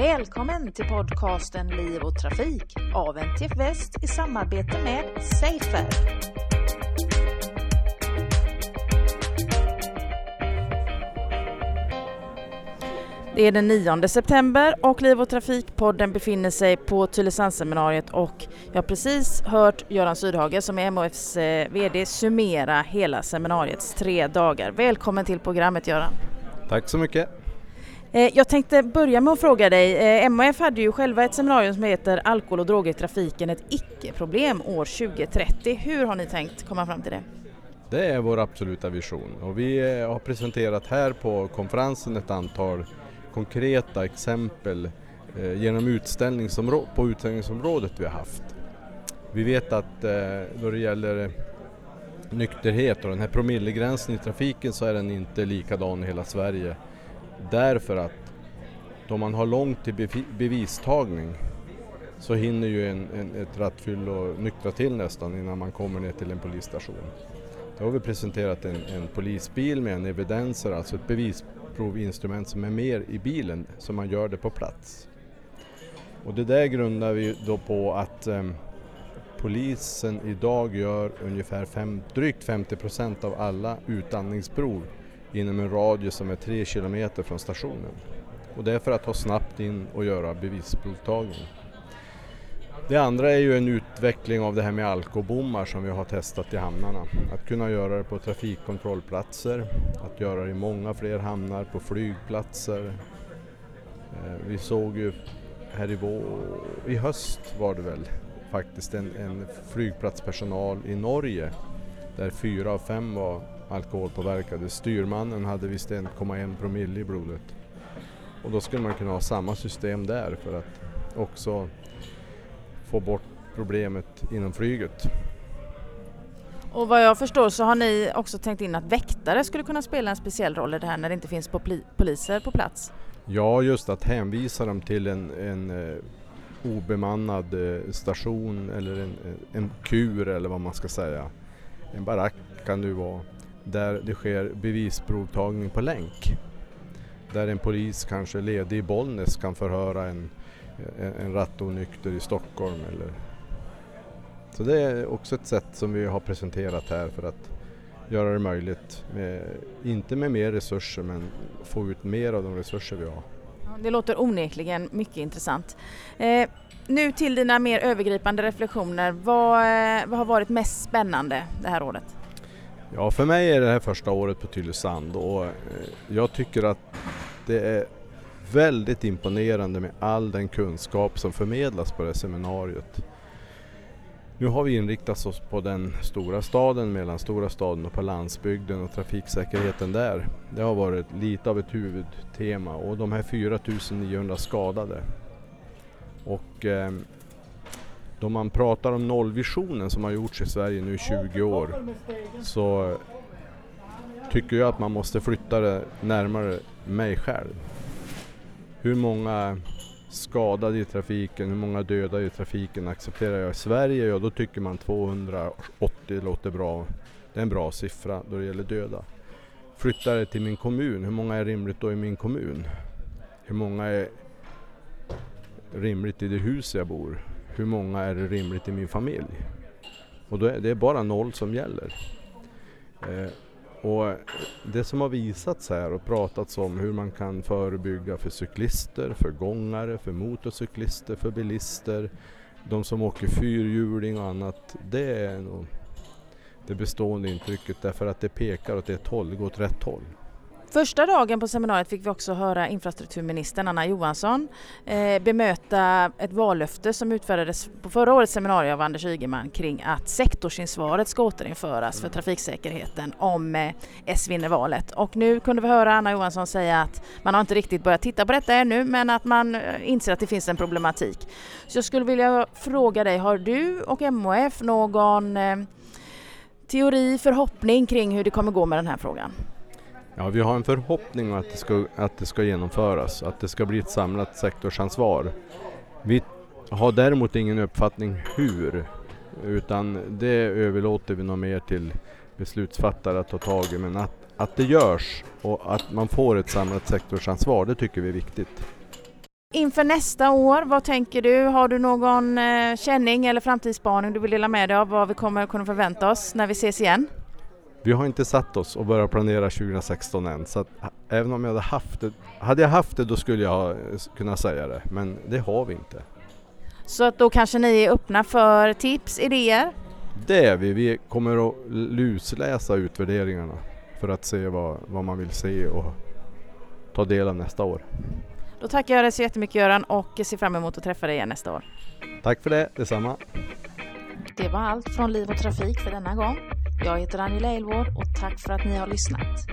Välkommen till podcasten Liv och Trafik av NTF Väst i samarbete med Safer. Det är den 9 september och Liv och Trafikpodden befinner sig på Tylösandsseminariet och jag har precis hört Göran Sydhage som är MHFs eh, VD summera hela seminariets tre dagar. Välkommen till programmet Göran. Tack så mycket. Eh, jag tänkte börja med att fråga dig, eh, MHF hade ju själva ett seminarium som heter Alkohol och droger i trafiken, ett icke-problem år 2030. Hur har ni tänkt komma fram till det? Det är vår absoluta vision och vi eh, har presenterat här på konferensen ett antal konkreta exempel genom utställningsområ på utställningsområdet vi har haft. Vi vet att då det gäller nykterhet och den här promillegränsen i trafiken så är den inte likadan i hela Sverige. Därför att då man har långt till bevistagning så hinner ju en, en, ett rattfyllo nyktra till nästan innan man kommer ner till en polisstation. Då har vi presenterat en, en polisbil med en evidenser, alltså ett bevisprovinstrument som är mer i bilen så man gör det på plats. Och det där grundar vi då på att eh, polisen idag gör ungefär fem, drygt 50 procent av alla utandningsprov inom en radie som är 3 kilometer från stationen. Och det är för att ta snabbt in och göra bevisprovtagning. Det andra är ju en utveckling av det här med alkobommar som vi har testat i hamnarna. Att kunna göra det på trafikkontrollplatser, att göra det i många fler hamnar, på flygplatser. Eh, vi såg ju här i, vår, i höst var det väl faktiskt en, en flygplatspersonal i Norge där fyra av fem var alkoholpåverkade. Styrmannen hade visst 1,1 promille i blodet. Och då skulle man kunna ha samma system där för att också få bort problemet inom flyget. Och vad jag förstår så har ni också tänkt in att väktare skulle kunna spela en speciell roll i det här när det inte finns poliser på plats? Ja, just att hänvisa dem till en, en uh, obemannad uh, station eller en, en kur eller vad man ska säga. En barack kan det vara där det sker bevisprovtagning på länk. Där en polis kanske ledig i Bollnäs kan förhöra en en rattonykter i Stockholm. Eller. Så det är också ett sätt som vi har presenterat här för att göra det möjligt, med, inte med mer resurser men få ut mer av de resurser vi har. Det låter onekligen mycket intressant. Eh, nu till dina mer övergripande reflektioner. Vad, eh, vad har varit mest spännande det här året? Ja, för mig är det här första året på Tylösand och eh, jag tycker att det är väldigt imponerande med all den kunskap som förmedlas på det här seminariet. Nu har vi inriktat oss på den stora staden, mellan stora staden och på landsbygden och trafiksäkerheten där. Det har varit lite av ett huvudtema och de här 4900 skadade. Och eh, då man pratar om nollvisionen som har gjorts i Sverige nu i 20 år så tycker jag att man måste flytta det närmare mig själv hur många skadade i trafiken, hur många döda i trafiken accepterar jag i Sverige? Ja, då tycker man 280 låter bra. Det är en bra siffra då det gäller döda. Flyttar det till min kommun, hur många är rimligt då i min kommun? Hur många är rimligt i det hus jag bor? Hur många är det rimligt i min familj? Och då är det bara noll som gäller. Eh, och det som har visats här och pratats om hur man kan förebygga för cyklister, för gångare, för motorcyklister, för bilister, de som åker fyrhjuling och annat. Det är nog det bestående intrycket därför att det pekar åt ett håll, det går åt rätt håll. Första dagen på seminariet fick vi också höra infrastrukturministern Anna Johansson eh, bemöta ett vallöfte som utfärdades på förra årets seminarium av Anders Ygeman kring att sektorsinsvaret ska återinföras för trafiksäkerheten om eh, S vinner valet. Och nu kunde vi höra Anna Johansson säga att man har inte riktigt börjat titta på detta ännu men att man eh, inser att det finns en problematik. Så jag skulle vilja fråga dig, har du och MHF någon eh, teori, förhoppning kring hur det kommer gå med den här frågan? Ja, vi har en förhoppning att det, ska, att det ska genomföras, att det ska bli ett samlat sektorsansvar. Vi har däremot ingen uppfattning hur, utan det överlåter vi nog mer till beslutsfattare att ta tag i. Men att, att det görs och att man får ett samlat sektorsansvar, det tycker vi är viktigt. Inför nästa år, vad tänker du? Har du någon eh, känning eller framtidsspaning du vill dela med dig av vad vi kommer kunna förvänta oss när vi ses igen? Vi har inte satt oss och börjat planera 2016 än så att även om jag hade haft det, hade jag haft det då skulle jag kunna säga det men det har vi inte. Så att då kanske ni är öppna för tips, idéer? Det är vi. Vi kommer att lusläsa utvärderingarna för att se vad, vad man vill se och ta del av nästa år. Då tackar jag dig så jättemycket Göran och ser fram emot att träffa dig igen nästa år. Tack för det, detsamma. Det var allt från Liv och Trafik för denna gång. Jag heter Angela Elvård och tack för att ni har lyssnat.